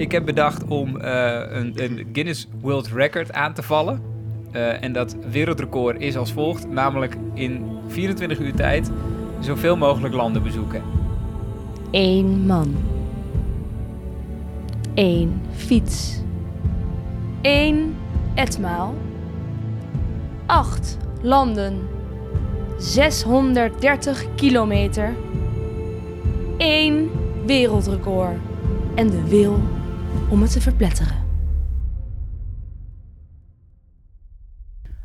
Ik heb bedacht om eh, een, een Guinness World Record aan te vallen. Eh, en dat wereldrecord is als volgt, namelijk in 24 uur tijd zoveel mogelijk landen bezoeken. Eén man. Eén fiets. Eén etmaal. Acht landen. 630 kilometer. Eén wereldrecord. En de wil om het te verpletteren.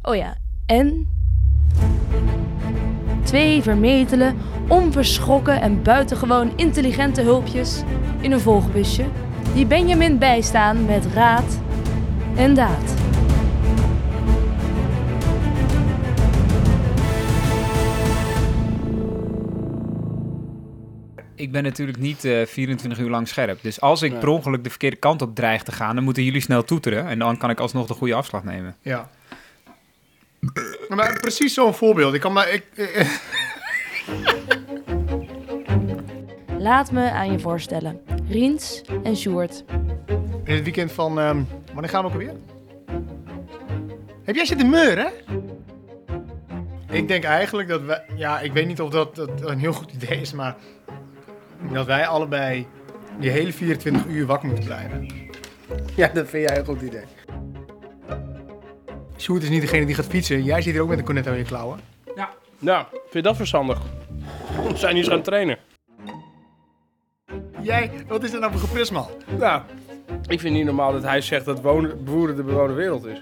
Oh ja, en twee vermetele, onverschrokken en buitengewoon intelligente hulpjes in een volgbusje die Benjamin bijstaan met raad en daad. Ik ben natuurlijk niet eh, 24 uur lang scherp. Dus als ik Nee. per ongeluk de verkeerde kant op dreig te gaan, dan moeten jullie snel toeteren. En dan kan ik alsnog de goede afslag nemen. Ja. Maar precies zo'n voorbeeld. Ik kan maar... Ik, eh, Laat me aan je voorstellen. Riens en Sjoerd. in het weekend van... ehm, wanneer gaan we ook alweer? Heb jij zitten meuren? Ik denk eigenlijk dat wij... Ja, ik weet niet of dat, dat een heel goed idee is, maar... Dat wij allebei die hele 24 uur wakker moeten blijven. Ja, dat vind jij een goed idee. Sjoerd is niet degene die gaat fietsen. Jij zit hier ook met een cornet aan je klauwen. Nou, vind je dat verstandig? We zijn eens gaan trainen. Jij, wat is er nou voor geprismal? Nou, ik vind niet normaal dat hij zegt dat wonen, boeren de bewoonde wereld is.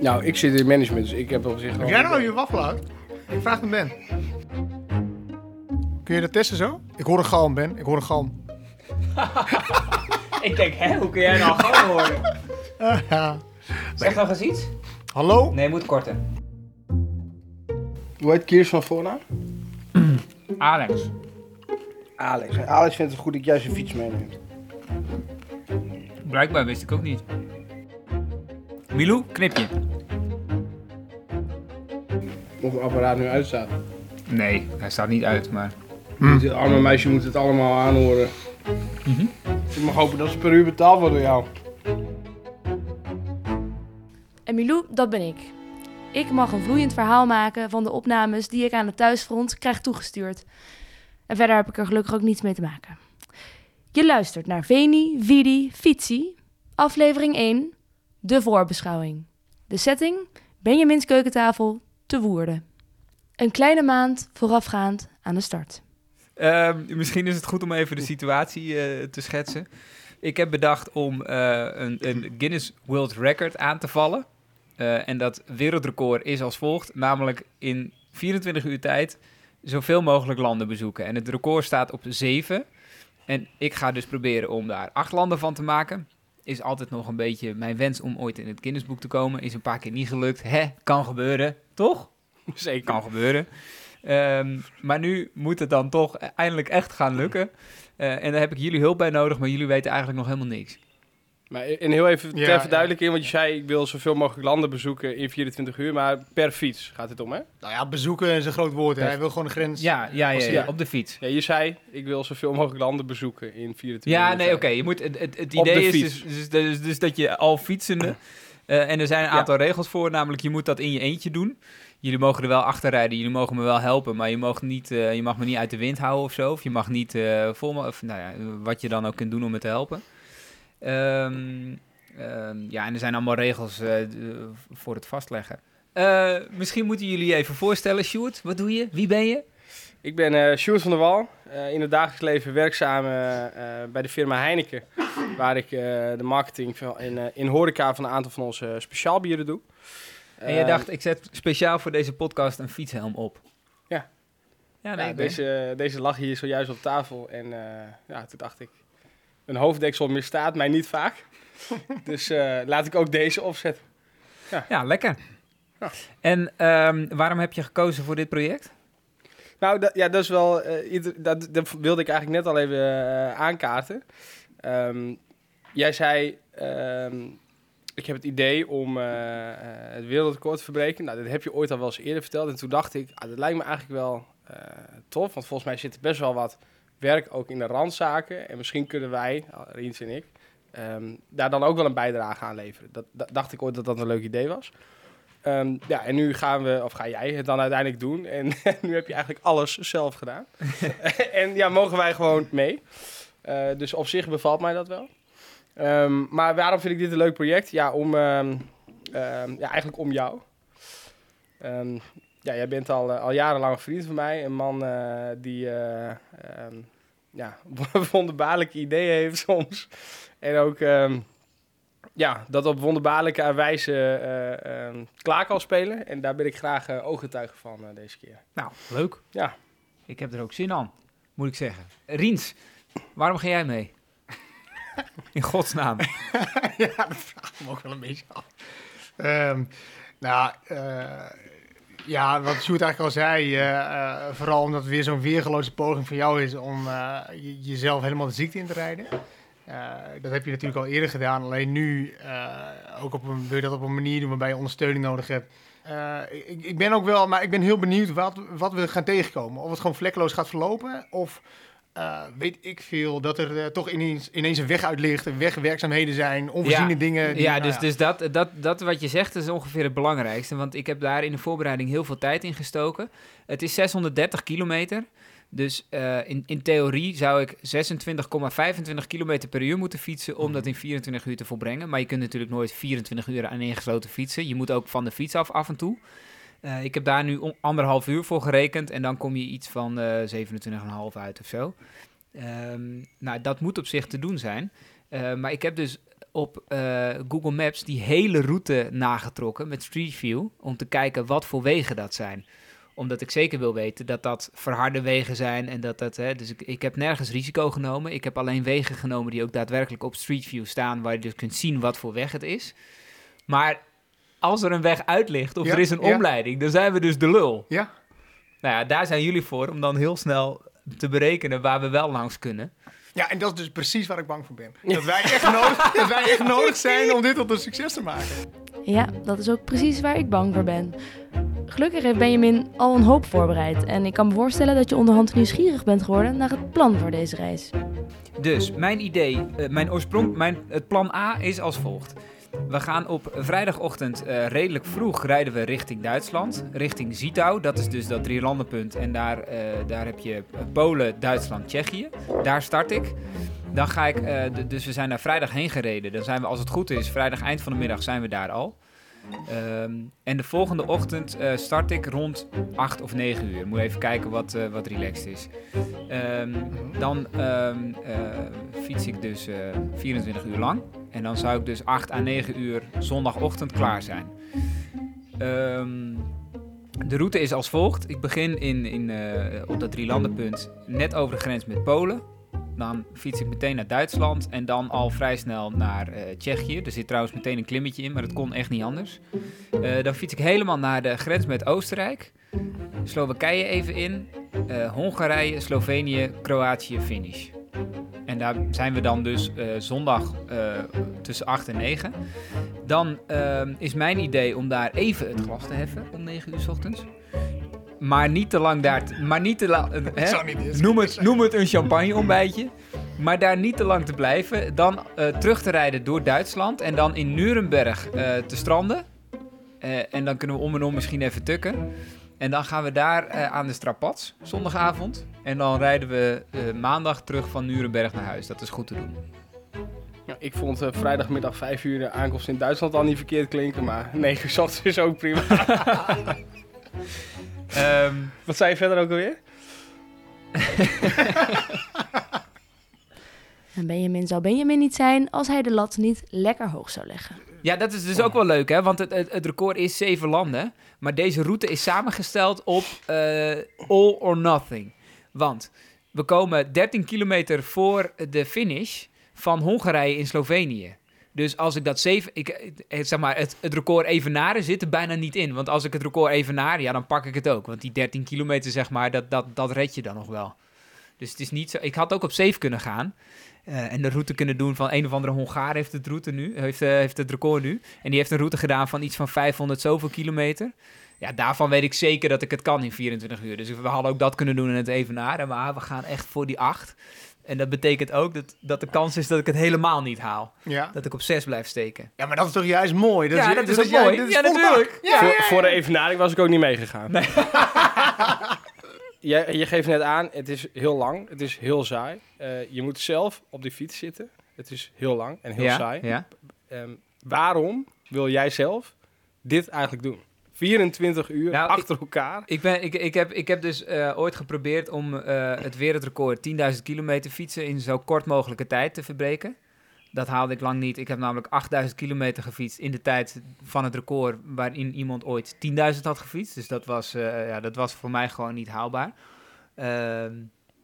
Nou, ik zit in management, dus ik heb op zich Heb jij nou je waffel uit? Ik vraag het Ben. Kun je dat testen zo? Ik hoor een galm, Ben. Ik hoor een galm. Ik denk, hè, hoe kun jij nou gewoon worden? ja. Zeg nog eens iets? Hallo? Nee, moet korter. Hoe heet Kiers van voornaam? Alex. Alex. En Alex vindt het goed dat jij zijn fiets meeneemt. Blijkbaar wist ik ook niet. Milou, knip je. Of het apparaat nu uitstaat. Nee, hij staat niet uit, maar... Het arme meisje moet het allemaal aanhoren. Mhm. Ik mag hopen dat ze per uur betaald wordt door jou. En Milou, dat ben ik. Ik mag een vloeiend verhaal maken van de opnames die ik aan het thuisfront krijg toegestuurd. En verder heb ik er gelukkig ook niets mee te maken. Je luistert naar Veni, Vidi, Fietsi, aflevering 1, de voorbeschouwing. De setting, Benjamins keukentafel, te Woerden. Een kleine maand voorafgaand aan de start. Ehm, misschien is het goed om even de situatie eh, te schetsen. Ik heb bedacht om eh, een, een Guinness World Record aan te vallen. Eh, en dat wereldrecord is als volgt, namelijk in 24 uur tijd zoveel mogelijk landen bezoeken. En het record staat op 7. En ik ga dus proberen om daar acht landen van te maken. Is altijd nog een beetje mijn wens om ooit in het Guinnessboek te komen. Is een paar keer niet gelukt. Hè, kan gebeuren, toch? Zeker. kan gebeuren. Ehm, maar nu moet het dan toch eindelijk echt gaan lukken. Eh, en daar heb ik jullie hulp bij nodig, maar jullie weten eigenlijk nog helemaal niks. Maar en heel even Ja, ter ja. verduidelijking, want je zei ik wil zoveel mogelijk landen bezoeken in 24 uur, maar per fiets gaat het om, hè? Nou ja, bezoeken is een groot woord. Hè. Hij wil gewoon een grens. Ja, ja, ja, op de fiets. Ja, je zei ik wil zoveel mogelijk landen bezoeken in 24 uur. Ja, nee, oké. je moet Het, het, de idee is dus, dus, dus, dus dat je al fietsende... eh, en er zijn een Ja. aantal regels voor, namelijk je moet dat in je eentje doen. Jullie mogen er wel achter rijden, jullie mogen me wel helpen, maar je, mag niet, eh, je mag me niet uit de wind houden of zo. Of je mag niet eh, vol, me- of nou ja, wat je dan ook kunt doen om me te helpen. Ehm, ehm, ja, en er zijn allemaal regels voor het vastleggen. Misschien moeten jullie je even voorstellen, Sjoerd. Wat doe je? Wie ben je? Ik ben eh Sjoerd van der Wal, in het dagelijks leven werkzaam bij de firma Heineken, waar ik eh, de marketing in, eh, in horeca van een aantal van onze speciaalbieren doe. En Eh, dacht, ik zet speciaal voor deze podcast een fietshelm op. Ja. Ja, nee, ja, deze, deze lag hier zojuist op tafel en eh, ja, toen dacht ik, een hoofddeksel misstaat mij niet vaak. dus eh, laat ik ook deze opzetten. Ja, lekker. Ja. En ehm, waarom heb je gekozen voor dit project? Nou, dat, ja, dat is wel. eh, ieder- dat, dat wilde ik eigenlijk net al even eh, aankaarten. Ehm, jij zei. ehm, ik heb het idee om eh, eh, het wereldrecord te verbreken. Nou, dat heb je ooit al wel eens eerder verteld. En toen dacht ik, ah, dat lijkt me eigenlijk wel eh, tof. Want volgens mij zit er best wel wat werk ook in de randzaken. En misschien kunnen wij, uh, Riens en ik, ehm, daar dan ook wel een bijdrage aan leveren. Dat, dat dacht ik ooit dat dat een leuk idee was. Ehm, ja, en nu gaan we, of ga jij het dan uiteindelijk doen. En nu heb je eigenlijk alles zelf gedaan. en ja, mogen wij gewoon mee. Uh, dus op zich bevalt mij dat wel. Ehm, maar waarom vind ik dit een leuk project? Ja, om, um, ja eigenlijk om jou. ja, jij bent al, uh, al jarenlang een vriend van mij. Een man uh, die ja, wonderbaarlijke ideeën heeft soms. En ook ja, dat op wonderbaarlijke wijze uh, uh, klaar kan spelen. En daar ben ik graag uh, ooggetuige van deze keer. Nou, leuk. Ja. Ik heb er ook zin aan, moet ik zeggen. Riens, waarom ga jij mee? In godsnaam. ja, dat vraag ik me ook wel een beetje af. Um, nou, ja, wat Sjoerd eigenlijk al zei, vooral omdat het weer zo'n weergeloze poging van jou is om jezelf helemaal de ziekte in te rijden. Dat heb je natuurlijk al eerder gedaan, alleen nu ook op een, dat op een manier doen waarbij je ondersteuning nodig hebt. Ik, ik, ben ook wel, maar ik ben heel benieuwd wat, wat we gaan tegenkomen. Of het gewoon vlekkeloos gaat verlopen, of weet ik veel, dat er toch ineens, ineens een weg uit ligt, wegwerkzaamheden zijn, onvoorziene ja, dingen. Die, ja, nou dus, ja. dus dat, dat, dat wat je zegt is ongeveer het belangrijkste, want ik heb daar in de voorbereiding heel veel tijd in gestoken. Het is 630 kilometer. Dus uh, in, in theorie zou ik 26,25 km per uur moeten fietsen om dat in 24 uur te volbrengen. Maar je kunt natuurlijk nooit 24 uur aan ingesloten fietsen. Je moet ook van de fiets af af en toe. Uh, ik heb daar nu anderhalf uur voor gerekend en dan kom je iets van uh, 27,5 uit of zo. Um, nou, dat moet op zich te doen zijn. Uh, maar ik heb dus op Google Maps die hele route nagetrokken met Street View om te kijken wat voor wegen dat zijn omdat ik zeker wil weten dat dat verharde wegen zijn. En dat dat. Hè, dus ik, ik heb nergens risico genomen. Ik heb alleen wegen genomen die ook daadwerkelijk op Street View staan. Waar je dus kunt zien wat voor weg het is. Maar als er een weg uit ligt of Ja, er is een ja. omleiding, dan zijn we dus de lul. Ja, Nou ja, daar zijn jullie voor om dan heel snel te berekenen waar we wel langs kunnen. ja, en dat is dus precies waar ik bang voor ben. Dat wij echt nodig, dat wij echt nodig zijn om dit tot een succes te maken. Ja, dat is ook precies waar ik bang voor ben. Gelukkig heeft Benjamin al een hoop voorbereid. En ik kan me voorstellen dat je onderhand nieuwsgierig bent geworden naar het plan voor deze reis. Dus mijn idee, eh, mijn oorsprong, mijn, het plan A is als volgt. We gaan op vrijdagochtend eh, redelijk vroeg rijden we richting Duitsland, richting Zietau. Dat is dus dat drielandenpunt. En daar, eh, daar heb je Polen, Duitsland, Tsjechië. Daar start ik. Dan ga ik, eh, dus we zijn daar vrijdag heen gereden. Dan zijn we, als het goed is, vrijdag eind van de middag zijn we daar al. Ehm, en de volgende ochtend eh, start ik rond 8 of 9 uur. Moet even kijken wat, eh, wat relaxed is. Ehm, dan ehm, eh, fiets ik dus eh, 24 uur lang. En dan zou ik dus 8 à 9 uur zondagochtend klaar zijn. De route is als volgt. Ik begin in, in, op dat drielandenpunt net over de grens met Polen. Dan fiets ik meteen naar Duitsland en dan al vrij snel naar eh, Tsjechië. Er zit trouwens meteen een klimmetje in, maar dat kon echt niet anders. Eh, dan fiets ik helemaal naar de grens met Oostenrijk. Slowakije even in. eh, Hongarije, Slovenië, Kroatië, finish. En daar zijn we dan dus zondag tussen 8 en 9. Dan is mijn idee om daar even het glas te heffen om 9 uur s ochtends. Maar niet te lang daar. te- maar niet te lang. eh, Noem het, noem het een champagne-ontbijtje. Maar daar niet te lang te blijven. Dan eh, terug te rijden door Duitsland. En dan in Nuremberg eh, te stranden. Eh, en dan kunnen we om en om misschien even tukken. En dan gaan we daar eh, aan de strapats, zondagavond. En dan rijden we eh, maandag terug van Nuremberg naar huis. Dat is goed te doen. Ja, ik vond eh, vrijdagmiddag 5 uur de aankomst in Duitsland al niet verkeerd klinken, maar 9 uur is ook prima. Ehm, Wat zei je verder ook alweer? En Benjamin zou Benjamin niet zijn als hij de lat niet lekker hoog zou leggen. Ja, dat is dus ook wel leuk, hè? Want het, het, het record is zeven landen. Maar deze route is samengesteld op eh, all or nothing. Want we komen 13 kilometer voor de finish van Hongarije in Slovenië. Dus als ik dat zeven... Ik, eh, zeg maar, het, het record evenaren zit er bijna niet in. Want als ik het record evenaar, ja, dan pak ik het ook. Want die 13 kilometer, zeg maar, dat, dat, dat red je dan nog wel. Dus het is niet zo... Ik had ook op safe kunnen gaan. eh, en de route kunnen doen van een of andere Hongaar heeft het, route nu, heeft, eh, heeft het record nu. En die heeft een route gedaan van iets van 500 zoveel kilometer. Ja, daarvan weet ik zeker dat ik het kan in 24 uur. Dus we hadden ook dat kunnen doen in het evenaren. Maar we gaan echt voor die 8. En dat betekent ook dat, dat de kans is dat ik het helemaal niet haal. Ja. Dat ik op 6 blijf steken. ja, maar dat is toch juist mooi? Ja, dat is ook jij- mooi. dat is Ja, natuurlijk. Ja, voor, ja, ja. voor de evenaring was ik ook niet meegegaan. Nee. je, je geeft net aan, het is heel lang, het is heel saai. Eh, je moet zelf op die fiets zitten. Het is heel lang en heel ja, saai. Ja. Ehm, waarom wil jij zelf dit eigenlijk doen? 24 uur Nou, achter elkaar. Ik, ben, ik, ik, heb, ik heb dus eh, ooit geprobeerd om eh, het wereldrecord 10.000 kilometer fietsen in zo kort mogelijke tijd te verbreken. Dat haalde ik lang niet. Ik heb namelijk 8.000 kilometer gefietst in de tijd van het record waarin iemand ooit 10.000 had gefietst. Dus dat was, eh, ja, dat was voor mij gewoon niet haalbaar. Ehm,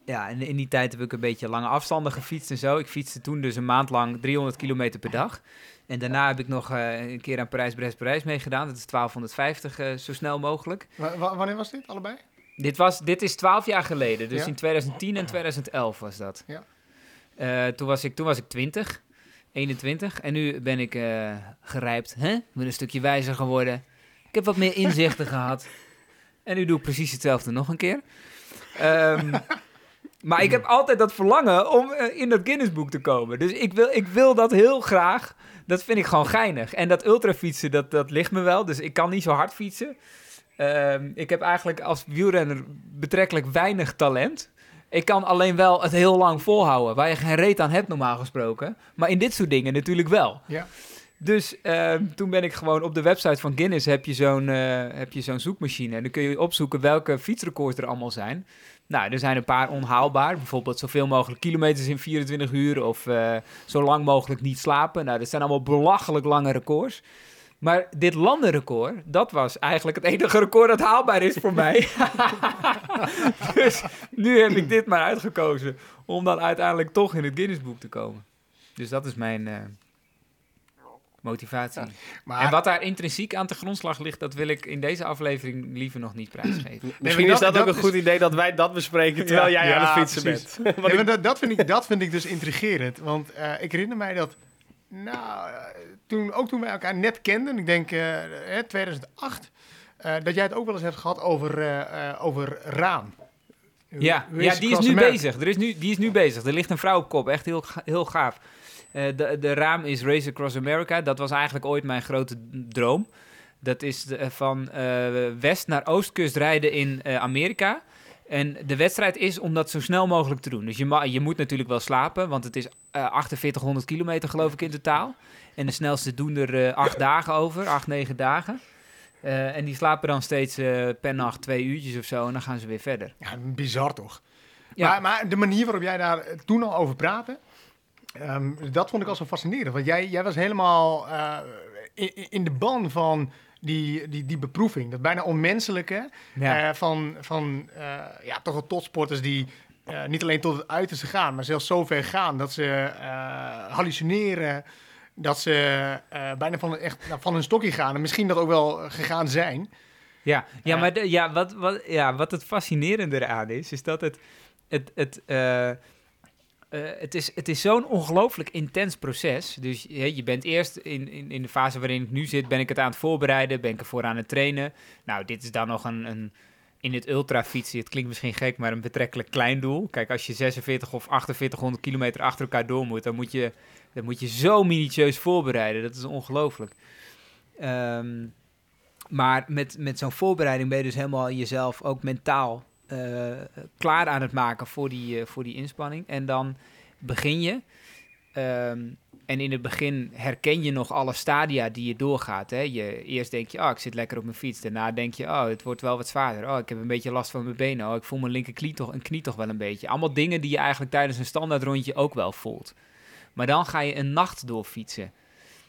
ja, en in die tijd heb ik een beetje lange afstanden gefietst en zo. Ik fietste toen dus een maand lang 300 kilometer per dag. En daarna heb ik nog eh, een keer aan Parijs-Brest-Parijs meegedaan. Dat is 1250 eh, zo snel mogelijk. Wa- wa- wanneer was dit, allebei? Dit, was, dit is 12 jaar geleden, dus Ja. in 2010 en 2011 was dat. Ja. Eh, toen, was ik, toen was ik 20, 21 en nu ben ik gerijpt. Hè? Ik ben een stukje wijzer geworden. Ik heb wat meer inzichten gehad. En nu doe ik precies hetzelfde nog een keer. Ehm, maar ik heb altijd dat verlangen om eh, in dat Guinnessboek te komen. Dus ik wil, ik wil dat heel graag. Dat vind ik gewoon geinig. En dat ultrafietsen, dat, dat ligt me wel. Dus ik kan niet zo hard fietsen. Ehm, ik heb eigenlijk als wielrenner betrekkelijk weinig talent. Ik kan alleen wel het heel lang volhouden, waar je geen reet aan hebt normaal gesproken. Maar in dit soort dingen natuurlijk wel. Ja. Dus ehm, toen ben ik gewoon op de website van Guinness heb je zo'n eh, heb je zo'n zoekmachine. En dan kun je opzoeken welke fietsrecords er allemaal zijn. Nou, er zijn een paar onhaalbaar. Bijvoorbeeld zoveel mogelijk kilometers in 24 uur of eh, zo lang mogelijk niet slapen. Nou, dat zijn allemaal belachelijk lange records. Maar dit landenrecord, dat was eigenlijk het enige record dat haalbaar is voor mij. dus nu heb ik dit maar uitgekozen om dan uiteindelijk toch in het Guinnessboek te komen. Dus dat is mijn eh, motivatie. Maar, En wat daar intrinsiek aan te grondslag ligt, dat wil ik in deze aflevering liever nog niet prijsgeven. Misschien is dat, dat- ook een goed idee dat wij dat bespreken terwijl Ja, jij aan ja, het fietsen precies. bent. Nee, maar dat, dat, vind ik, dat vind ik dus intrigerend. Want eh, ik herinner mij dat, nou, eh, toen, ook toen wij elkaar net kenden, ik denk eh, eh, 2008, eh, dat jij het ook wel eens hebt gehad over, eh, eh, over raam. Ja, ja die is nu bezig. Er is nu, die is nu bezig. Er ligt een vrouw op kop. Echt heel, heel gaaf. Eh, de, de raam is Race Across America. Dat was eigenlijk ooit mijn grote droom. Dat is de- van eh, west naar oostkust rijden in eh, Amerika. En de wedstrijd is om dat zo snel mogelijk te doen. Dus je, ma- je moet natuurlijk wel slapen, want het is eh 4800 kilometer geloof ik in totaal. En de snelste doen er eh, acht dagen over, acht, negen dagen. Eh, en die slapen dan steeds eh, per nacht twee uurtjes of zo en dan gaan ze weer verder. Ja, bizar toch? Ja. Maar, maar de manier waarop jij daar eh, toen al over praatte, ehm, dat vond ik al zo fascinerend. Want jij, jij was helemaal eh, in, in de ban van die, die, die beproeving. Dat bijna onmenselijke Ja. eh, van, van eh, ja, toch wel topsporters die niet alleen tot het uiterste gaan, maar zelfs zo ver gaan dat ze hallucineren. Dat ze bijna van, echt, nou, van hun stokje gaan en misschien dat ook wel gegaan zijn. Ja, ja maar de- ja, wat, wat, ja, wat het fascinerende eraan is, is dat het, het, het, eh, het is, het is zo'n ongelooflijk intens proces. Dus je, je bent eerst in, in, in de fase waarin ik nu zit, ben ik het aan het voorbereiden, ben ik ervoor aan het trainen. Nou, dit is dan nog een, een in het ultrafietsen, het klinkt misschien gek, maar een betrekkelijk klein doel. Kijk, als je 46 of 4800 kilometer achter elkaar door moet, dan moet je, dan moet je zo minutieus voorbereiden. Dat is ongelooflijk. Ehm, maar met, met zo'n voorbereiding ben je dus helemaal jezelf ook mentaal eh, klaar aan het maken voor die, eh, voor die inspanning. En dan begin je. Ehm, en in het begin herken je nog alle stadia die je doorgaat. Hè? Je, eerst denk je, oh, ik zit lekker op mijn fiets. Daarna denk je, oh, het wordt wel wat zwaarder. Oh, ik heb een beetje last van mijn benen. Oh, ik voel mijn linkerknie toch, een knie toch wel een beetje. Allemaal dingen die je eigenlijk tijdens een standaard rondje ook wel voelt. Maar dan ga je een nacht doorfietsen.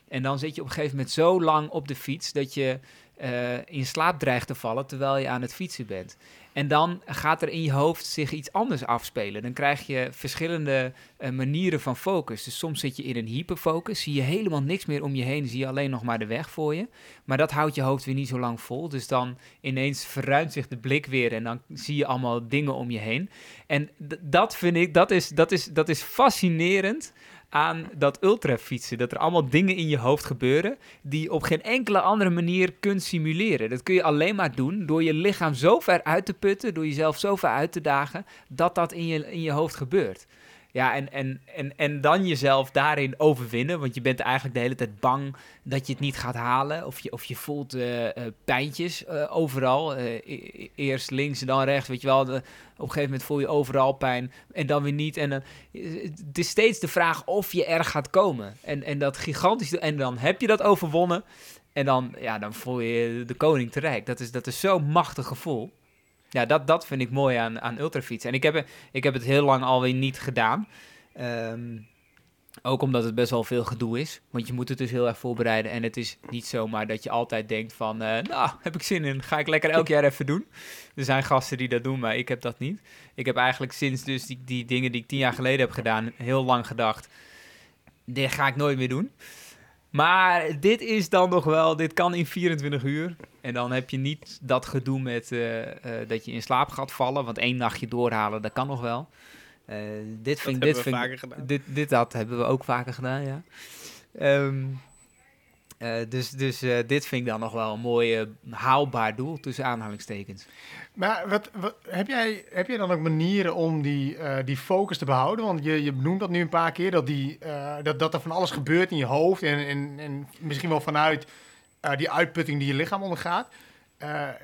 En dan zit je op een gegeven moment zo lang op de fiets dat je eh, in slaap dreigt te vallen terwijl je aan het fietsen bent. En dan gaat er in je hoofd zich iets anders afspelen. Dan krijg je verschillende eh, manieren van focus. Dus soms zit je in een hyperfocus, zie je helemaal niks meer om je heen, zie je alleen nog maar de weg voor je. Maar dat houdt je hoofd weer niet zo lang vol. Dus dan ineens verruimt zich de blik weer en dan zie je allemaal dingen om je heen. En dat vind ik, dat is, dat is, dat is fascinerend aan dat ultrafietsen. Dat er allemaal dingen in je hoofd gebeuren die je op geen enkele andere manier kunt simuleren. Dat kun je alleen maar doen door je lichaam zo ver uit te putten, door jezelf zo ver uit te dagen, dat dat in je, in je hoofd gebeurt. Ja, en, en, en, en dan jezelf daarin overwinnen, want je bent eigenlijk de hele tijd bang dat je het niet gaat halen. Of je, of je voelt eh, pijntjes eh, overal. E- e- eerst links en dan rechts, weet je wel. Op een gegeven moment voel je overal pijn en dan weer niet. En dan, het is steeds de vraag of je er gaat komen. En, en dat gigantisch, en dan heb je dat overwonnen. En dan, ja, dan voel je je de koning te rijk. Dat is, dat is zo'n machtig gevoel. Ja, dat, dat vind ik mooi aan, aan ultrafietsen. En ik heb, ik heb het heel lang alweer niet gedaan. Ehm, ook omdat het best wel veel gedoe is. Want je moet het dus heel erg voorbereiden. En het is niet zomaar dat je altijd denkt van... eh, nou, heb ik zin in. Ga ik lekker elk jaar even doen. Er zijn gasten die dat doen, maar ik heb dat niet. Ik heb eigenlijk sinds dus die, die dingen die ik tien jaar geleden heb gedaan... heel lang gedacht... dit ga ik nooit meer doen. Maar dit is dan nog wel... Dit kan in 24 uur. En dan heb je niet dat gedoe met eh, eh, dat je in slaap gaat vallen. Want één nachtje doorhalen, dat kan nog wel. Eh, dit Dat vind, hebben dit we vind, vaker gedaan. dit, dit dat hebben we ook vaker gedaan, ja. Ehm, eh, dus dus eh, dit vind ik dan nog wel een mooi haalbaar doel, tussen aanhalingstekens. Maar wat, wat, heb, jij, heb jij dan ook manieren om die, eh, die focus te behouden? Want je, je benoemt dat nu een paar keer, dat, die, dat, dat er van alles gebeurt in je hoofd en, en, en misschien wel vanuit die uitputting die je lichaam ondergaat.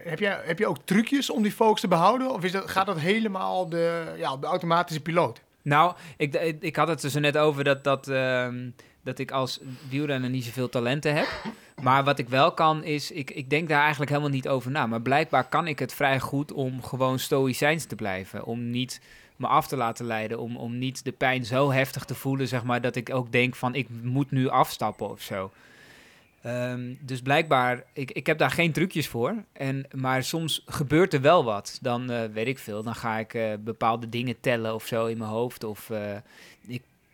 Heb, jij, heb je ook trucjes om die focus te behouden? Of is dat, gaat dat helemaal de, ja, op de automatische piloot? Nou, ik, ik, ik had het er zo net over dat, dat, ehm, dat ik als wielrenner niet zoveel talenten heb. Maar wat ik wel kan is, ik, ik denk daar eigenlijk helemaal niet over na. Maar blijkbaar kan ik het vrij goed om gewoon stoïcijns te blijven. Om niet me af te laten leiden. Om, om niet de pijn zo heftig te voelen, zeg maar, dat ik ook denk van ik moet nu afstappen of zo. Ehm, dus blijkbaar, ik, ik heb daar geen trucjes voor. En, maar soms gebeurt er wel wat. Dan eh, weet ik veel. Dan ga ik eh, bepaalde dingen tellen of zo in mijn hoofd. Of eh,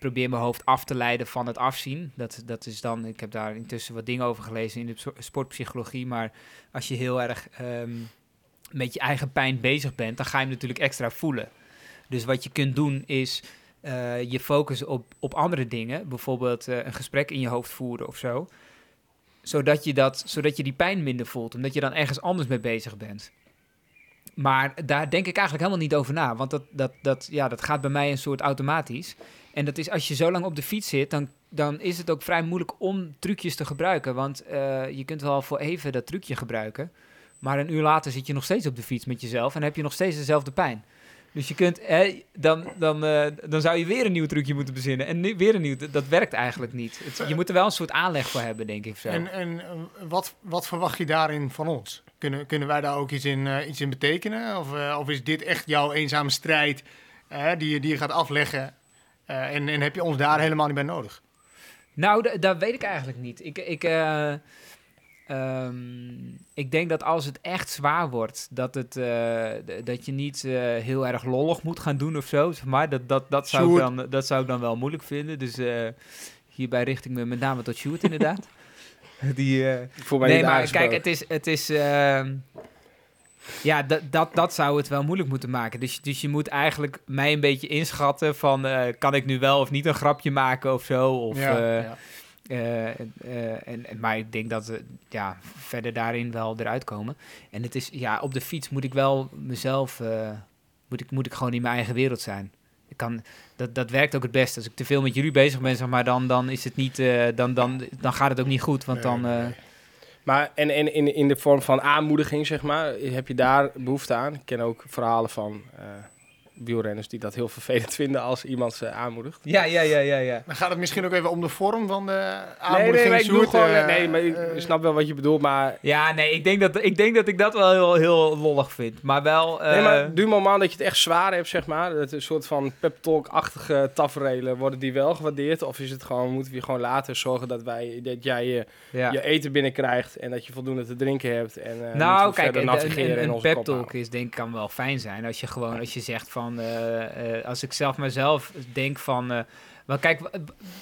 probeer mijn hoofd af te leiden van het afzien. Dat, dat is dan, ik heb daar intussen wat dingen over gelezen in de sportpsychologie. Maar als je heel erg ehm, met je eigen pijn bezig bent, dan ga je hem natuurlijk extra voelen. Dus wat je kunt doen is eh, je focussen op, op andere dingen. Bijvoorbeeld eh, een gesprek in je hoofd voeren of zo zodat je, dat, zodat je die pijn minder voelt, omdat je dan ergens anders mee bezig bent. Maar daar denk ik eigenlijk helemaal niet over na, want dat, dat, dat, ja, dat gaat bij mij een soort automatisch. En dat is als je zo lang op de fiets zit, dan, dan is het ook vrij moeilijk om trucjes te gebruiken. Want eh, je kunt wel voor even dat trucje gebruiken, maar een uur later zit je nog steeds op de fiets met jezelf en heb je nog steeds dezelfde pijn. Dus je kunt, hè, dan, dan, eh, dan zou je weer een nieuw trucje moeten bezinnen. En nu, weer een nieuw, dat, werkt eigenlijk niet. Je moet er wel een soort aanleg voor hebben, denk ik. Zo. En, en eh, wat, wat verwacht je daarin van ons? Kunnen, kunnen wij daar ook iets in, iets in betekenen? Of, of is dit echt jouw eenzame strijd die, je, die je gaat afleggen? Eh, en, en heb je ons daar helemaal niet bij nodig? Nou, da- dat weet ik eigenlijk niet. Ik, ik, eh, ehm, ik denk dat als het echt zwaar wordt, dat, het, eh, d- dat je niet eh, heel erg lollig moet gaan doen of zo. zeg Maar dat, dat, dat, zou, ik dan, dat zou ik dan wel moeilijk vinden. Dus eh, hierbij richt ik me met name tot Sjoerd inderdaad. Die, eh, voel mij nee, maar aangesproken. kijk, het is... Het is ehm, ja, dat, dat, dat zou het wel moeilijk moeten maken. Dus, dus je moet eigenlijk mij een beetje inschatten van... eh, kan ik nu wel of niet een grapje maken of zo? Of, ja, eh, ja. eh, en, maar ik denk dat we ja, verder daarin wel eruit komen. En het is, ja, op de fiets moet ik wel mezelf, moet, ik, moet ik gewoon in mijn eigen wereld zijn. Ik kan, dat, dat werkt ook het beste. Als ik te veel met jullie bezig ben, zeg maar, dan, dan is het niet, dan, dan, dan gaat het ook niet goed. Want Nee, dan, nee. Maar en, en in, in de vorm van aanmoediging, zeg maar, heb je daar behoefte aan? Ik ken ook verhalen van eh, wielrenners die dat heel vervelend vinden als iemand ze aanmoedigt. Ja, ja, ja, ja, ja. Dan gaat het misschien ook even om de vorm van de Nee, aanmoediging. nee, maar ik bedoel Sjoerd, gewoon, eh, nee, maar ik eh, snap wel wat je bedoelt, maar... Ja, nee, ik denk dat ik, denk dat, ik dat wel heel, heel lollig vind. Maar wel... nee, eh, maar du moment dat je het echt zwaar hebt, zeg maar, dat een soort van pep talk-achtige tafereelen, worden die wel gewaardeerd? Of is het gewoon, moeten we je gewoon later zorgen dat, wij, dat jij je, ja. je eten binnenkrijgt en dat je voldoende te drinken hebt? En, eh, nou, kijk, een, een, pep talk is denk ik kan wel fijn zijn. Als je gewoon, als je zegt van, eh, eh, als ik zelf mezelf denk van... eh, maar kijk, wa-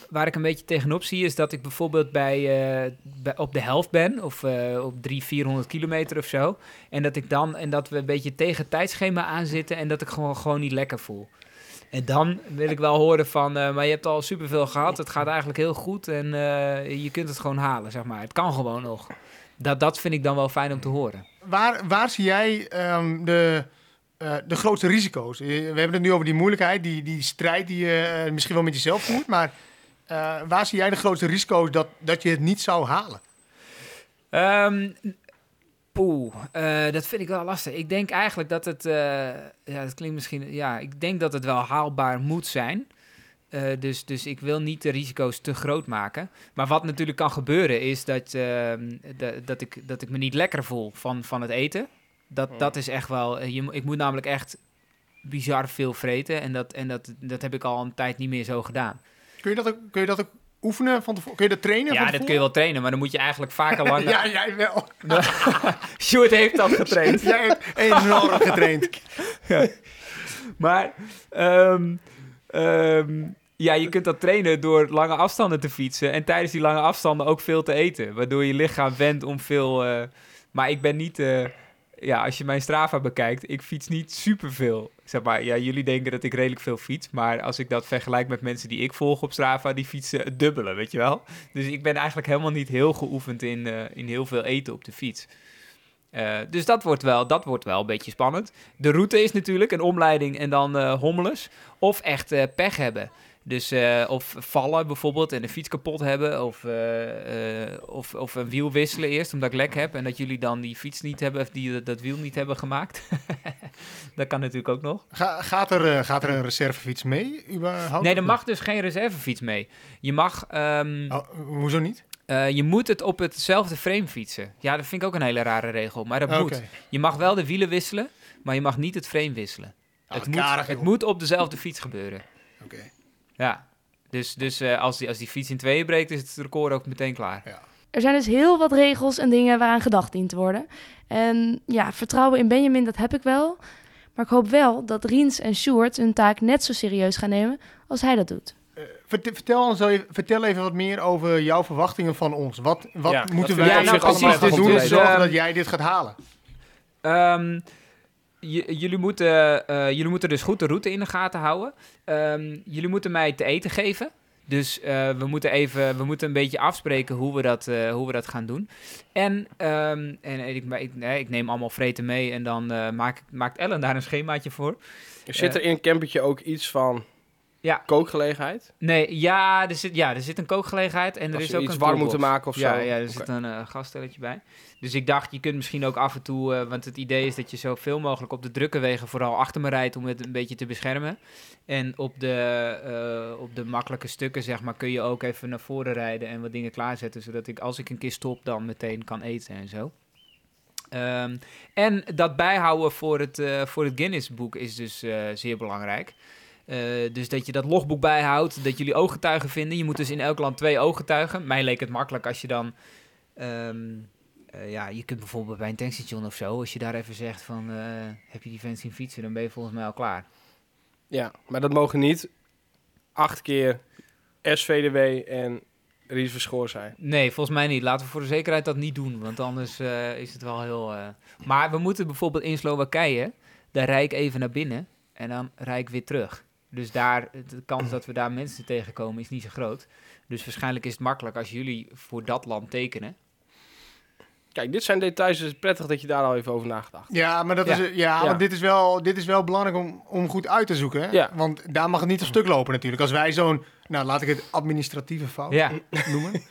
waar ik een beetje tegenop zie is dat ik bijvoorbeeld bij, eh, bij op de helft ben, of eh, op 300, 400 kilometer of zo. En dat ik dan, en dat we een beetje tegen het tijdschema aanzitten en dat ik gewoon, gewoon niet lekker voel. En dan wil ik wel horen van, eh, maar je hebt al superveel gehad, het gaat eigenlijk heel goed en eh, je kunt het gewoon halen, zeg maar. Het kan gewoon nog. Dat, dat vind ik dan wel fijn om te horen. Waar, waar zie jij ehm, de, eh, de grootste risico's? Eh, We hebben het nu over die moeilijkheid, die, die strijd die je eh, misschien wel met jezelf voert. Maar waar zie jij de grootste risico's dat, dat je het niet zou halen? Ehm poeh, eh, dat vind ik wel lastig. Ik denk eigenlijk dat het, ja, dat klinkt misschien, ja, ik denk dat het wel haalbaar moet zijn. Dus, dus ik wil niet de risico's te groot maken. Maar wat natuurlijk kan gebeuren is dat, da- dat, ik, dat ik me niet lekker voel van, van het eten. Dat, dat is echt wel, eh, je, ik moet namelijk echt bizar veel vreten. En, dat, en dat, dat heb ik al een tijd niet meer zo gedaan. Kun je dat ook, kun je dat ook oefenen van tevoren? Kun je dat trainen Ja, van dat kun je wel trainen, maar dan moet je eigenlijk vaker lang... ja, jij wel. Sjoerd heeft dat getraind. jij hebt enorm getraind. Maar ehm, ehm, ja, je kunt dat trainen door lange afstanden te fietsen. En tijdens die lange afstanden ook veel te eten. Waardoor je lichaam wendt om veel. eh, maar ik ben niet. eh, ja, als je mijn Strava bekijkt, ik fiets niet superveel. Zeg maar, ja, jullie denken dat ik redelijk veel fiets. Maar als ik dat vergelijk met mensen die ik volg op Strava, die fietsen het dubbele, weet je wel. Dus ik ben eigenlijk helemaal niet heel geoefend in, eh, in heel veel eten op de fiets. Eh, dus dat wordt, wel, dat wordt wel een beetje spannend. De route is natuurlijk een omleiding en dan eh hommeles. Of echt pech hebben. Dus eh, of vallen bijvoorbeeld en de fiets kapot hebben. Of, eh, eh, of, of een wiel wisselen eerst omdat ik lek heb. En dat jullie dan die fiets niet hebben, of die, dat wiel niet hebben gemaakt. dat kan natuurlijk ook nog. Ga, gaat, er, gaat er een reservefiets mee überhaupt? Nee, er mag dus geen reservefiets mee. Je mag... ehm, Oh, hoezo niet? je moet het op hetzelfde frame fietsen. Ja, dat vind ik ook een hele rare regel, maar dat moet. Je mag wel de wielen wisselen, maar je mag niet het frame wisselen. Ah, het, moet, karig, het moet op dezelfde fiets gebeuren. Oké. Ja. Dus, dus eh, als, die, als die fiets in tweeën breekt, is het record ook meteen klaar. Er zijn dus heel wat regels en dingen waaraan gedacht dient te worden. En ja, vertrouwen in Benjamin, dat heb ik wel. Maar ik hoop wel dat Riens en Sjoerd hun taak net zo serieus gaan nemen als hij dat doet. Eh, vert- vertel, ons even, vertel even wat meer over jouw verwachtingen van ons. Wat, wat Ja, moeten wij zich allemaal precies, gaan dus doen om te dus, zorgen dat jij dit gaat halen? Ehm, jullie, moeten, eh, jullie moeten dus goed de route in de gaten houden. Ehm, jullie moeten mij te eten geven. Dus eh, we, moeten even, we moeten een beetje afspreken hoe we dat, eh, hoe we dat gaan doen. En, ehm, en ik, ik, nee, ik neem allemaal vreten mee en dan maak, maakt Ellen daar een schemaatje voor. Zit er in een campertje ook iets van Ja. kookgelegenheid? Nee, ja, er zit, ja, er zit een kookgelegenheid en er Als is ook iets een warm moeten maken of ja, zo? Ja, er Oké. zit een gasstelletje bij. Dus ik dacht, je kunt misschien ook af en toe... eh, want het idee is dat je zoveel mogelijk op de drukke wegen... vooral achter me rijdt om het een beetje te beschermen. En op de, eh, op de makkelijke stukken, zeg maar... kun je ook even naar voren rijden en wat dingen klaarzetten... zodat ik, als ik een keer stop, dan meteen kan eten en zo. Ehm, en dat bijhouden voor het, eh, voor het Guinness-boek is dus zeer belangrijk. Dus dat je dat logboek bijhoudt, dat jullie ooggetuigen vinden. Je moet dus in elk land twee ooggetuigen. Mij leek het makkelijk als je dan... ehm, eh, ja, je kunt bijvoorbeeld bij een tankstation of zo... als je daar even zegt van... eh, heb je die vent zien fietsen, dan ben je volgens mij al klaar. Ja, maar dat mogen niet acht keer SVDW en Ries Verschoor zijn. Nee, volgens mij niet. Laten we voor de zekerheid dat niet doen. Want anders eh, is het wel heel... Maar we moeten bijvoorbeeld in Slowakije... daar rijd ik even naar binnen en dan rijd ik weer terug. Dus daar, de kans dat we daar mensen tegenkomen is niet zo groot. Dus waarschijnlijk is het makkelijk als jullie voor dat land tekenen. Kijk, dit zijn details. Het is prettig dat je daar al even over nagedacht. Ja, maar, dat Ja. Is, ja, Ja. want dit is, wel, dit is wel belangrijk om, om goed uit te zoeken. Hè? Ja. Want daar mag het niet op stuk lopen natuurlijk. Als wij zo'n, nou laat ik het administratieve fout Ja, noemen.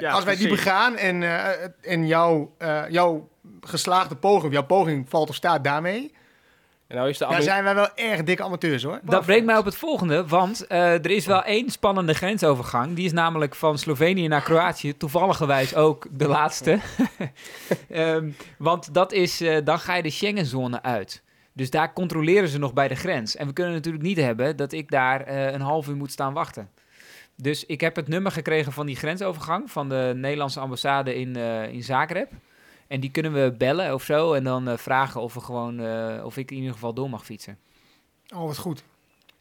Ja, Als wij die begaan en, eh, en jouw, eh, jouw geslaagde poging, of jouw poging valt of staat daarmee. En nou is de Daar zijn wij wel erg dikke amateurs hoor. Dat brengt mij op het volgende, want eh, er is wel één spannende grensovergang. Die is namelijk van Slovenië naar Kroatië, toevalligerwijs ook de laatste. Ehm, want dat is, eh, dan ga je de Schengenzone uit. Dus daar controleren ze nog bij de grens. En we kunnen natuurlijk niet hebben dat ik daar eh, een half uur moet staan wachten. Dus ik heb het nummer gekregen van die grensovergang van de Nederlandse ambassade in, eh, in Zagreb. En die kunnen we bellen of zo en dan eh, vragen of, we gewoon, eh, of ik in ieder geval door mag fietsen. Oh, wat goed.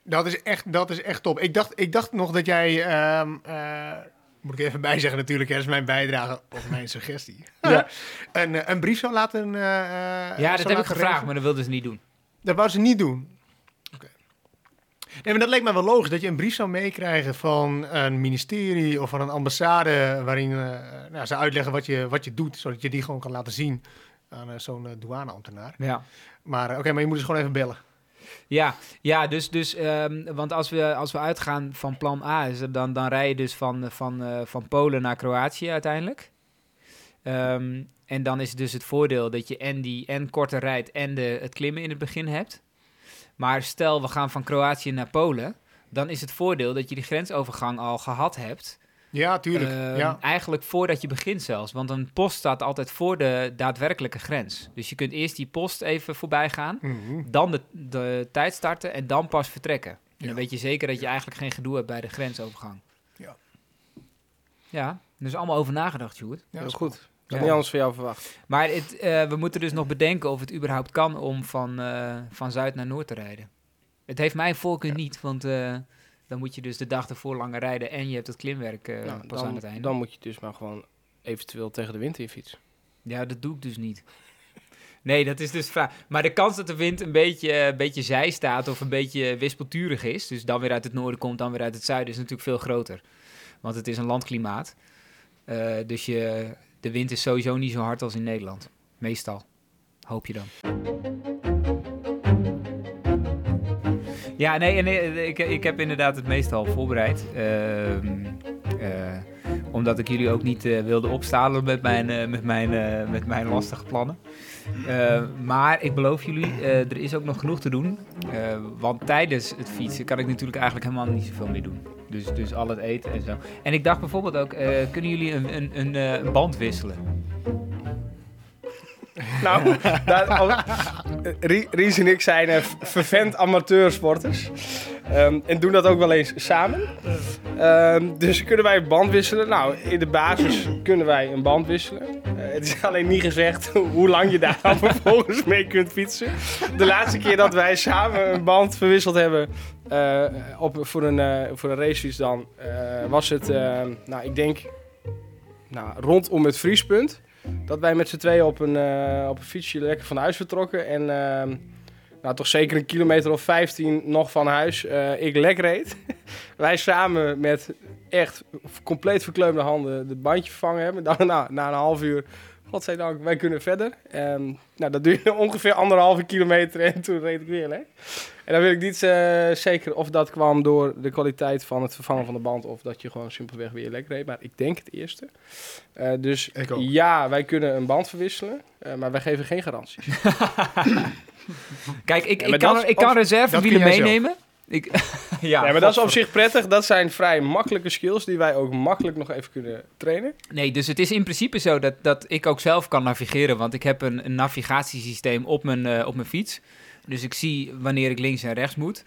Dat is echt, dat is echt top. Ik dacht, ik dacht nog dat jij... ehm, eh, moet ik even bijzeggen natuurlijk, hè, dat is mijn bijdrage of mijn suggestie. Ja. een, een brief zou laten... Ja, dat heb ik gevraagd, maar dat wilden ze niet doen. Dat wou ze niet doen. Nee, maar dat leek mij wel logisch dat je een brief zou meekrijgen van een ministerie of van een ambassade waarin eh, nou, ze uitleggen wat je, wat je doet, zodat je die gewoon kan laten zien aan eh, zo'n eh, douaneambtenaar. Ja. Maar oké, maar je moet dus gewoon even bellen. Ja, ja dus, dus ehm, want als we, als we uitgaan van plan A, dan, dan rij je dus van, van, van Polen naar Kroatië uiteindelijk. Ehm, en dan is het dus het voordeel dat je en die en korter rijdt en de, het klimmen in het begin hebt. Maar stel we gaan van Kroatië naar Polen, dan is het voordeel dat je die grensovergang al gehad hebt. Ja, tuurlijk. Ehm, ja. Eigenlijk voordat je begint zelfs. Want een post staat altijd voor de daadwerkelijke grens. Dus je kunt eerst die post even voorbij gaan. Mhm. Dan de, de tijd starten en dan pas vertrekken. En Ja. dan weet je zeker dat je eigenlijk geen gedoe hebt bij de grensovergang. Ja. Ja, er is allemaal over nagedacht, Sjoerd. Ja, dat is cool. goed. Had Ja. niet anders van jou verwacht. Maar het, eh, we moeten dus nog bedenken of het überhaupt kan om van, eh, van zuid naar noord te rijden. Het heeft mijn voorkeur niet, want eh, dan moet je dus de dag ervoor langer rijden en je hebt het klimwerk Nou, pas dan, aan het einde. dan moet je dus maar gewoon eventueel tegen de wind in fietsen. Ja, dat doe ik dus niet. Nee, dat is dus vraag. Maar de kans dat de wind een beetje, een beetje zij staat of een beetje wispelturig is, dus dan weer uit het noorden komt, dan weer uit het zuiden, is natuurlijk veel groter. Want het is een landklimaat. Dus je, de wind is sowieso niet zo hard als in Nederland. Meestal. Hoop je dan. Ja, nee, nee ik, ik heb inderdaad het meestal voorbereid. Eh, omdat ik jullie ook niet eh, wilde opstalen met mijn, eh, met mijn, eh, met mijn lastige plannen. Maar ik beloof jullie, er is ook nog genoeg te doen. Want tijdens het fietsen kan ik natuurlijk eigenlijk helemaal niet zoveel meer doen. Dus, dus al het eten en zo. En ik dacht bijvoorbeeld ook, kunnen jullie een, een, een, band wisselen? Nou, daar, Ries en ik zijn vervent amateursporters. Ehm, en doen dat ook wel eens samen. Ehm, dus kunnen wij een band wisselen? Nou, in de basis kunnen wij een band wisselen. Eh, het is alleen niet gezegd hoe lang je daar vervolgens mee kunt fietsen. De laatste keer dat wij samen een band verwisseld hebben eh, op, voor, een, eh, voor een racefiets dan, was het, nou ik denk, nou, rondom het vriespunt. Dat wij met z'n tweeën op een, op een fietsje lekker van huis vertrokken. En ehm, nou, toch zeker een kilometer of 15 nog van huis. eh, ik lek reed. wij samen met echt compleet verkleumde handen het bandje vervangen hebben. Dan, nou, na een half uur, godzijdank, wij kunnen verder. Ehm, nou, dat duurde ongeveer anderhalve kilometer en toen reed ik weer lek. En dan weet ik niet eh, zeker of dat kwam door de kwaliteit van het vervangen van de band... of dat je gewoon simpelweg weer lek reed. Maar ik denk het eerste. Eh, dus ja, wij kunnen een band verwisselen, maar wij geven geen garanties. Kijk, ik, Ja, ik kan, ik kan op- reserve dat bieden kun jij meenemen. Ik, ja, nee, maar dat is op zich prettig. Dat zijn vrij makkelijke skills die wij ook makkelijk nog even kunnen trainen. Nee, dus het is in principe zo dat, dat ik ook zelf kan navigeren. Want ik heb een, een navigatiesysteem op mijn, eh, op mijn fiets. Dus ik zie wanneer ik links en rechts moet.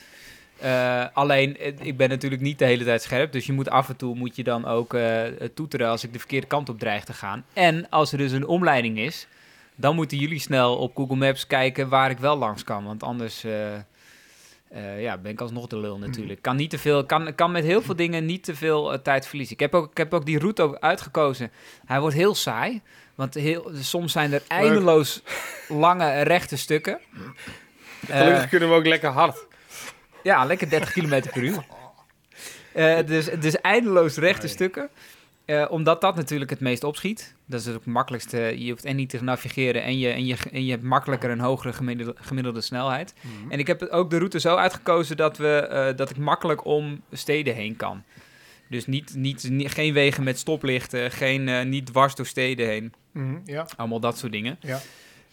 Eh, alleen, ik ben natuurlijk niet de hele tijd scherp. Dus je moet af en toe moet je dan ook eh, toeteren als ik de verkeerde kant op dreig te gaan. En als er dus een omleiding is, dan moeten jullie snel op Google Maps kijken waar ik wel langs kan. Want anders eh, eh, ja, ben ik alsnog de lul natuurlijk. Kan, niet te veel, kan, kan met heel veel dingen niet te veel eh, tijd verliezen. Ik heb, ook, ik heb ook die route ook uitgekozen. Hij wordt heel saai. Want heel, soms zijn er eindeloos lange rechte stukken. Gelukkig kunnen we ook lekker hard. ja, lekker 30 km per uur. Dus, dus eindeloos rechte stukken. Eh, omdat dat natuurlijk het meest opschiet. Dat is het makkelijkste. Je hoeft en niet te navigeren en je, en je, en je hebt makkelijker een hogere gemiddelde, gemiddelde snelheid. En ik heb ook de route zo uitgekozen dat, we, eh, dat ik makkelijk om steden heen kan. Dus niet, niet, geen wegen met stoplichten, geen, eh, niet dwars door steden heen. Mhm, ja. Allemaal dat soort dingen. Ja.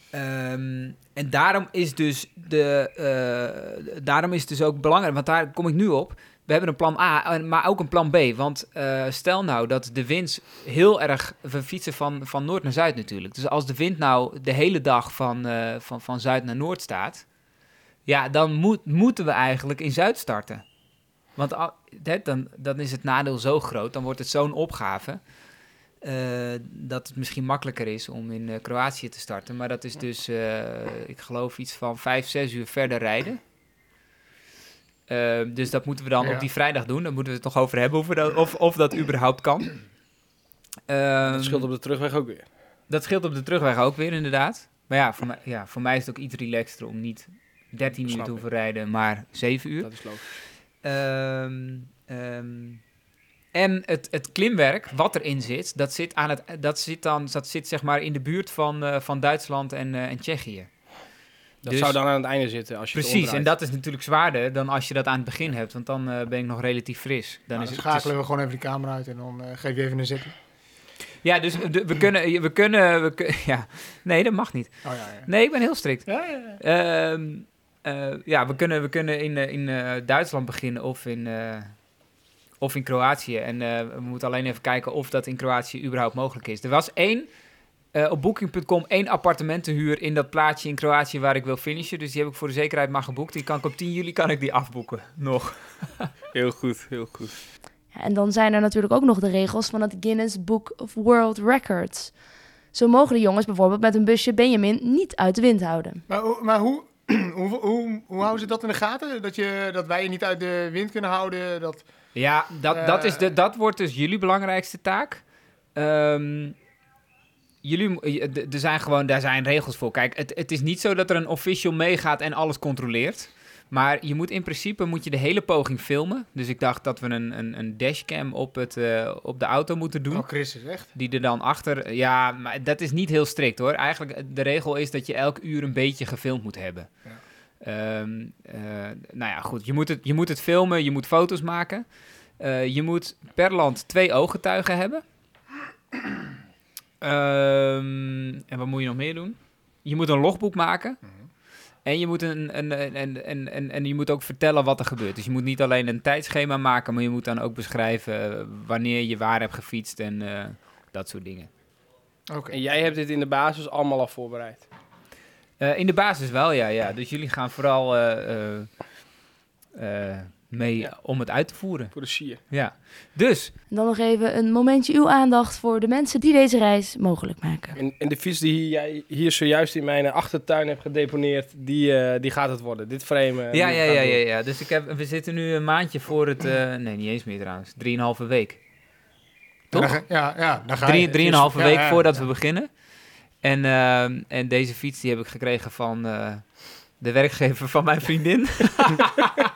Ehm, en daarom is, dus de, daarom is het dus ook belangrijk, want daar kom ik nu op. We hebben een plan A, en- maar ook een plan B. Want eh, stel nou dat de wind heel erg... We fietsen van, van noord naar zuid natuurlijk. Dus als de wind nou de hele dag van, eh, van, van zuid naar noord staat... Ja, dan moet, moeten we eigenlijk in zuid starten. Want al- dan, dan is het nadeel zo groot, dan wordt het zo'n opgave... eh, dat het misschien makkelijker is om in Kroatië te starten. Maar dat is dus, ik geloof, iets van vijf, zes uur verder rijden. Eh, dus dat moeten we dan Ja. op die vrijdag doen. Daar moeten we het nog over hebben of, we dat, of, of dat überhaupt kan. Ehm, Dat scheelt op de terugweg ook weer. dat scheelt op de terugweg ook weer, inderdaad. Maar ja, voor mij, ja, voor mij is het ook iets relaxter om niet 13 uur te hoeven rijden, maar 7 uur. Dat is logisch. Ehm, ehm, en het, het klimwerk wat erin zit, dat zit, aan het, dat zit, dan, dat zit zeg maar in de buurt van, eh, van Duitsland en, eh, en Tsjechië. Dat Dus- zou dan aan het einde zitten als je het Precies, en dat is natuurlijk zwaarder dan als je dat aan het begin hebt, want dan eh, ben ik nog relatief fris. Dan Dan is het, schakelen we gewoon even die camera uit en dan eh, geef je even een zitting. ja, dus de- we kunnen, we kunnen, we kun- ja, nee, dat mag niet. Oh ja, ja. Nee, ik ben heel strikt. Ja, ja, ja. Ehm, eh, ja, we kunnen, we kunnen in, in eh, Duitsland beginnen of in, eh, of in Kroatië. En eh, we moeten alleen even kijken of dat in Kroatië überhaupt mogelijk is. Er was één, eh, op booking.com, één appartement te huur in dat plaatje in Kroatië waar ik wil finishen. Dus die heb ik voor de zekerheid maar geboekt. Die kan ik op 10 juli kan ik die afboeken, nog. Heel goed, heel goed. Ja, en dan zijn er natuurlijk ook nog de regels van het Guinness Book of World Records. Zo mogen de jongens bijvoorbeeld met een busje Benjamin niet uit de wind houden. Maar, hoe- maar hoe, hoe, hoe, hoe houden ze dat in de gaten? Dat, je, dat wij je niet uit de wind kunnen houden? Dat, Ja, dat, dat, is de, Eh. dat wordt dus jullie belangrijkste taak. Ehm, jullie, d- er zijn gewoon, daar zijn regels voor. Kijk, het, het is niet zo dat er een official meegaat en alles controleert. Maar je moet in principe moet je de hele poging filmen. Dus ik dacht dat we een, een, een dashcam op, het, eh, op de auto moeten doen. oh, Christus, echt? Die er dan achter... Ja, maar dat is niet heel strikt hoor. Eigenlijk, eh, de regel is dat je elk uur een beetje gefilmd moet hebben. Ja. Ehm, eh, nou ja, goed. Je moet, het, je moet het filmen, je moet foto's maken. Eh, je moet per land twee ooggetuigen hebben. Ehm, en wat moet je nog meer doen? Je moet een logboek maken. Mhm. En je, moet een, een, een, een, een, een- en je moet ook vertellen wat er gebeurt. Dus je moet niet alleen een tijdschema maken, maar je moet dan ook beschrijven eh, wanneer je waar hebt gefietst en eh, dat soort dingen. Oké. En jij hebt dit in de basis allemaal al voorbereid. Eh, in de basis wel, ja, ja. Dus jullie gaan vooral eh, eh, eh, mee Ja. om het uit te voeren. Voor de sier. Ja. Dus, En dan nog even een momentje uw aandacht voor de mensen die deze reis mogelijk maken. En, en de fiets die jij hier zojuist in mijn achtertuin hebt gedeponeerd, die, eh, die gaat het worden. Dit frame. eh, ja, ja, ja, ja, ja. Dus ik heb, we zitten nu een maandje voor het... eh, nee, niet eens meer trouwens. Drieënhalve week. Toch? Ja, ja, dan ga. Drie, drieënhalve Ja, week ja, voordat ja. we beginnen. En, ehm, en deze fiets die heb ik gekregen van eh, de werkgever van mijn vriendin.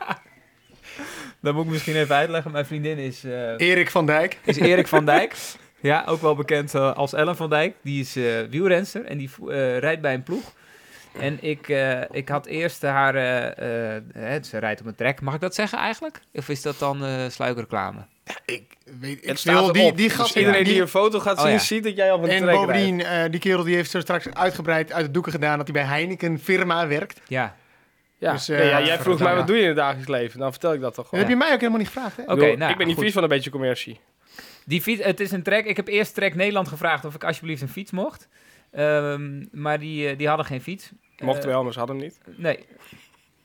Dat moet ik misschien even uitleggen. Mijn vriendin is, eh, Erik van Dijk. is Erik van Dijk. Ja, ook wel bekend eh, als Ellen van Dijk. Die is wielrenster en die rijdt bij een ploeg. En ik, ik had eerst haar... hè, ze rijdt op een trek. Mag ik dat zeggen eigenlijk? Of is dat dan sluikreclame? Ik weet, ik wil die, die Dus gast iedereen die die, een foto gaat Oh, zien, ja. ziet dat jij op een En trek rijdt. bovendien, eh, die kerel die heeft zo straks uitgebreid uit de doeken gedaan dat hij bij Heineken firma werkt. Ja. Ja. Dus, eh, Nee, ja, jij vertel, vroeg mij, wat doe je in het dagelijks leven? Dan vertel ik dat toch Dat gewoon. heb je mij ook helemaal niet gevraagd, hè? Oké, nou, ik ben niet vies van een beetje commercie. Die fiets, het is een trek. Ik heb eerst Trek Nederland gevraagd of ik alsjeblieft een fiets mocht. Ehm, maar die, eh, die hadden geen fiets. Mocht Eh, wel, maar ze hadden hem niet. Nee.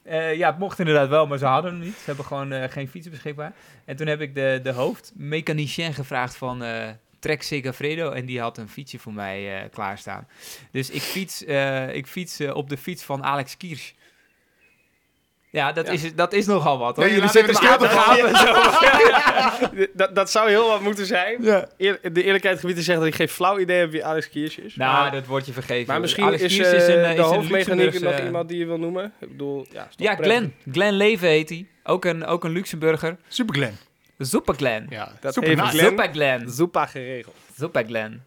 Eh, ja, het mocht inderdaad wel, maar ze hadden hem niet. Ze hebben gewoon eh, geen fiets beschikbaar. En toen heb ik de, de hoofdmechanicien gevraagd van eh Trek Segafredo. En die had een fietsje voor mij eh, klaarstaan. Dus ik fiets, eh, ik fiets eh, op de fiets van Alex Kiers. Ja, dat, Ja. Is, dat is nogal wat hoor. Nee, Jullie zitten de aan te gaan en zo. dat, dat zou heel wat moeten zijn. Ja. Eer, de eerlijkheid gebied te zeggen dat ik geen flauw idee heb wie Alex Kiers is. Nou, maar, dat wordt je vergeven. maar misschien Alex is, Kiers eh, een, eh, is de een hoofdmechanieker nog iemand die je wil noemen. Ik bedoel, ja, Ja. Glenn. Glenn Leven heet hij. Ook een, ook een Luxemburger. Super Glen. Super Glenn. Ja, Dat super. Glenn. Super Glenn. Zoepa geregeld. Super Glenn.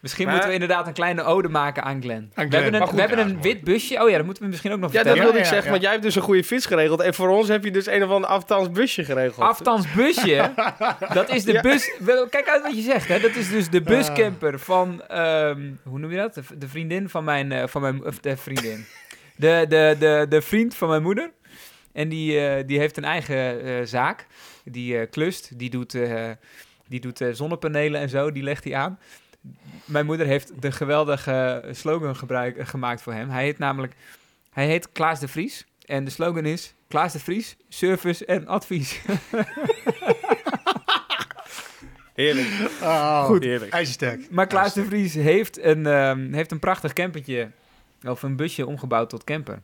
Misschien Maar- moeten we inderdaad een kleine ode maken aan Glenn. Aan We hebben een, goed, we hebben ja, een wit busje. Oh ja, dat moeten we misschien ook nog Ja, dat vertellen. wilde ik Ja, ja, zeggen, ja. want jij hebt dus een goede fiets geregeld. En voor ons heb je dus een of ander aftans busje geregeld. Aftans busje. dat is de Ja. bus. Kijk uit wat je zegt. Hè. Dat is dus de buscamper van. ehm, hoe noem je dat? De, de vriendin van mijn. eh, van mijn of de vriendin. De, de, de, de vriend van mijn moeder. En die, eh, die heeft een eigen eh, zaak. Die eh, klust. Die doet, eh, die doet eh, zonnepanelen en zo. Die legt hij aan. Mijn moeder heeft de geweldige slogan gebruik, gemaakt voor hem. Hij heet namelijk. Hij heet Klaas de Vries. En de slogan is: Klaas de Vries, service en advies. Heerlijk. Oh, Goed. Heerlijk. ijzersterk. Maar Klaas de Vries heeft een, ehm, heeft een prachtig campertje, of een busje omgebouwd tot camper.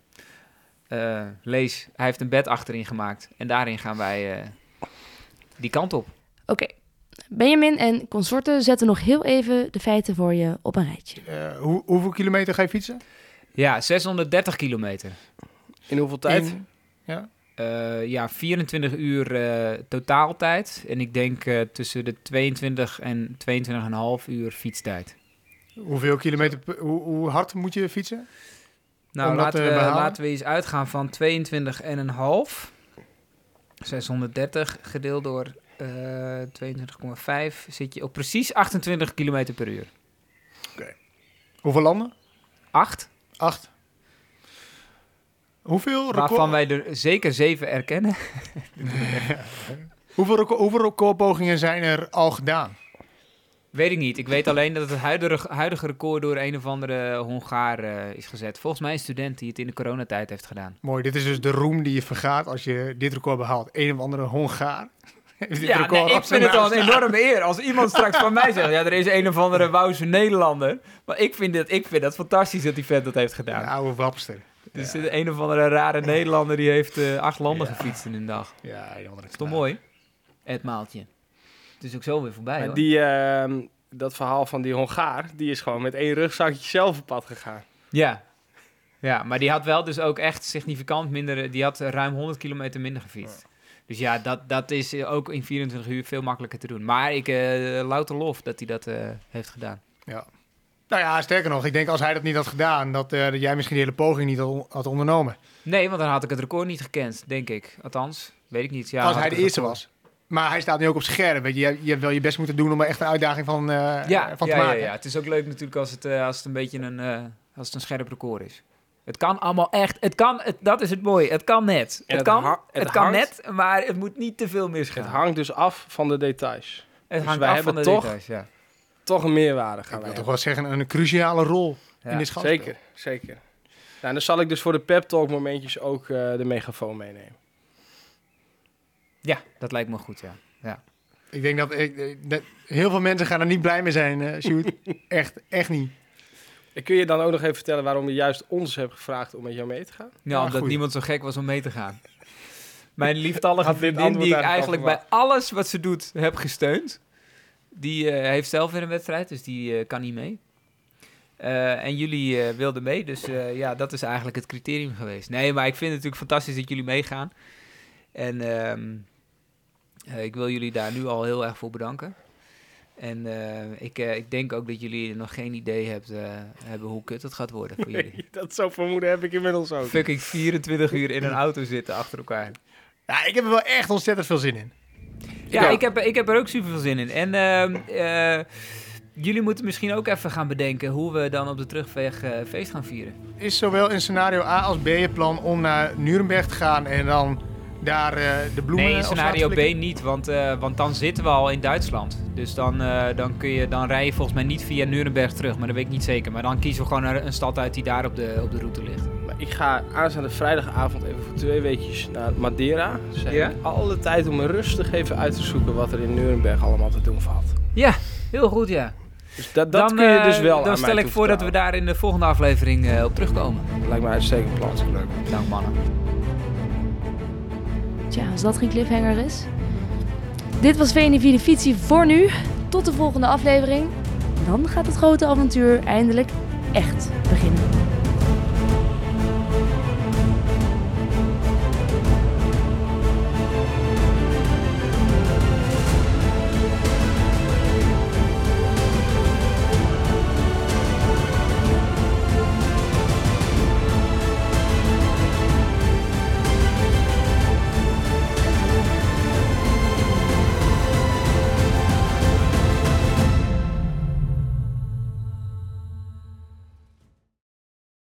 Eh, lees, hij heeft een bed achterin gemaakt. En daarin gaan wij eh, die kant op. Oké. Benjamin en consorten zetten nog heel even de feiten voor je op een rijtje. Eh, hoe, hoeveel kilometer ga je fietsen? Ja, 630 kilometer. In hoeveel tijd? In- ja. Eh, ja, 24 uur eh, totaaltijd. En ik denk eh, tussen de 22 en 22,5 uur fietstijd. Hoeveel kilometer, hoe, hoe hard moet je fietsen? Nou, laten te we, laten we eens uitgaan van 22,5. 630 gedeeld door eh 22,5 zit je op precies 28 km per uur. Hoeveel landen? 8, Acht. Hoeveel, record, waarvan wij er zeker 7 erkennen. hoeveel, record, hoeveel recordpogingen zijn er al gedaan? Weet ik niet. Ik weet alleen dat het huidige, huidige record door een of andere Hongaar eh, is gezet. Volgens mij een student die het in de coronatijd heeft gedaan. Mooi, dit is dus de roem die je vergaat als je dit record behaalt. Een of andere Hongaar. Ja, nee, ik vind het al een enorme eer. Als iemand straks van mij zegt, ja, er is een of andere Wouwse Nederlander. Maar ik vind, het, ik vind het fantastisch dat die vent dat heeft gedaan. Een oude wapster. Dus de een of andere rare Nederlander die heeft eh, acht landen gefietst in een dag. Ja, andere is toch mooi? Het maaltje. Het is ook zo weer voorbij Maar hoor. die, ehm, dat verhaal van die Hongaar, die is gewoon met één rugzakje zelf op pad gegaan. Ja. Ja, maar die had wel dus ook echt significant minder... Die had ruim 100 kilometer minder gefietst. Dus ja, dat, dat is ook in 24 uur veel makkelijker te doen. Maar ik, eh louter lof dat hij dat eh, heeft gedaan. Ja. Nou ja, sterker nog, ik denk als hij dat niet had gedaan, dat, eh, dat jij misschien de hele poging niet had, had ondernomen. Nee, want dan had ik het record niet gekend, denk ik. Althans, weet ik niet. Ja, als hij de eerste was. Maar hij staat nu ook op scherp. Weet je, je, je hebt wel je best moeten doen om er echt een uitdaging van, eh, Ja, van ja, te ja, maken. ja, het is ook leuk natuurlijk als het, als het een beetje een, als het een scherp record is. Het kan allemaal echt, het kan, het, dat is het mooie, het kan net. Het, het kan, het, het kan net, maar het moet niet te veel misgaan. Het hangt dus af van de details. Het dus hangt wij af hebben van de toch- details, ja. Toch een meerwaarde gaan Ik wij wil toch wel zeggen, een cruciale rol Ja, in dit schouwspel. Zeker, zeker. Nou, dan zal ik dus voor de pep talk momentjes ook eh, de megafoon meenemen. Ja, dat lijkt me goed, ja. ja. Ik denk dat, ik, eh, dat heel veel mensen gaan er niet blij mee zijn, eh Sjoerd. echt, echt niet. En kun je dan ook nog even vertellen waarom je juist ons hebt gevraagd om met jou mee te gaan? Ja, Ja, omdat niemand zo gek was om mee te gaan. Mijn lieftallige vriendin, die ik eigenlijk bij alles wat ze doet heb gesteund, die eh, heeft zelf weer een wedstrijd, dus die eh, kan niet mee. Eh, en jullie eh, wilden mee, dus eh, ja, dat is eigenlijk het criterium geweest. Nee, maar ik vind het natuurlijk fantastisch dat jullie meegaan. En ehm, eh, ik wil jullie daar nu al heel erg voor bedanken. En eh, ik, eh, ik denk ook dat jullie nog geen idee hebt, eh, hebben hoe kut het gaat worden voor jullie. dat zo vermoeden heb ik inmiddels ook. Fucking 24 uur in een auto zitten achter elkaar. Ja, ik heb er wel echt ontzettend veel zin in. Ja, ik heb, ik heb er ook super veel zin in. En ehm, eh, jullie moeten misschien ook even gaan bedenken hoe we dan op de terugweg eh, feest gaan vieren. Is zowel in scenario A als B het plan om naar Nuremberg te gaan en dan daar eh, de bloemen nee, in scenario B niet, want, eh, want dan zitten we al in Duitsland. Dus dan, eh, dan, kun je, dan rij je volgens mij niet via Nuremberg terug, maar dat weet ik niet zeker. Maar dan kiezen we gewoon een een stad uit die daar op de, op de route ligt. Maar ik ga aanstaande vrijdagavond even voor twee weekjes naar Madeira. Dus Ja? alle tijd om me rustig even uit te zoeken wat er in Nuremberg allemaal te doen valt. Ja, heel goed ja. Dus dat, dat dan kun je dus wel aan Dan mij stel ik voor dat we daar in de volgende aflevering eh, op terugkomen. Lijkt me een uitstekend plan. Leuk. Dank mannen. Tja, als dat geen cliffhanger is. Dit was Venivide Fietsie voor nu. Tot de volgende aflevering. Dan gaat het grote avontuur eindelijk echt beginnen.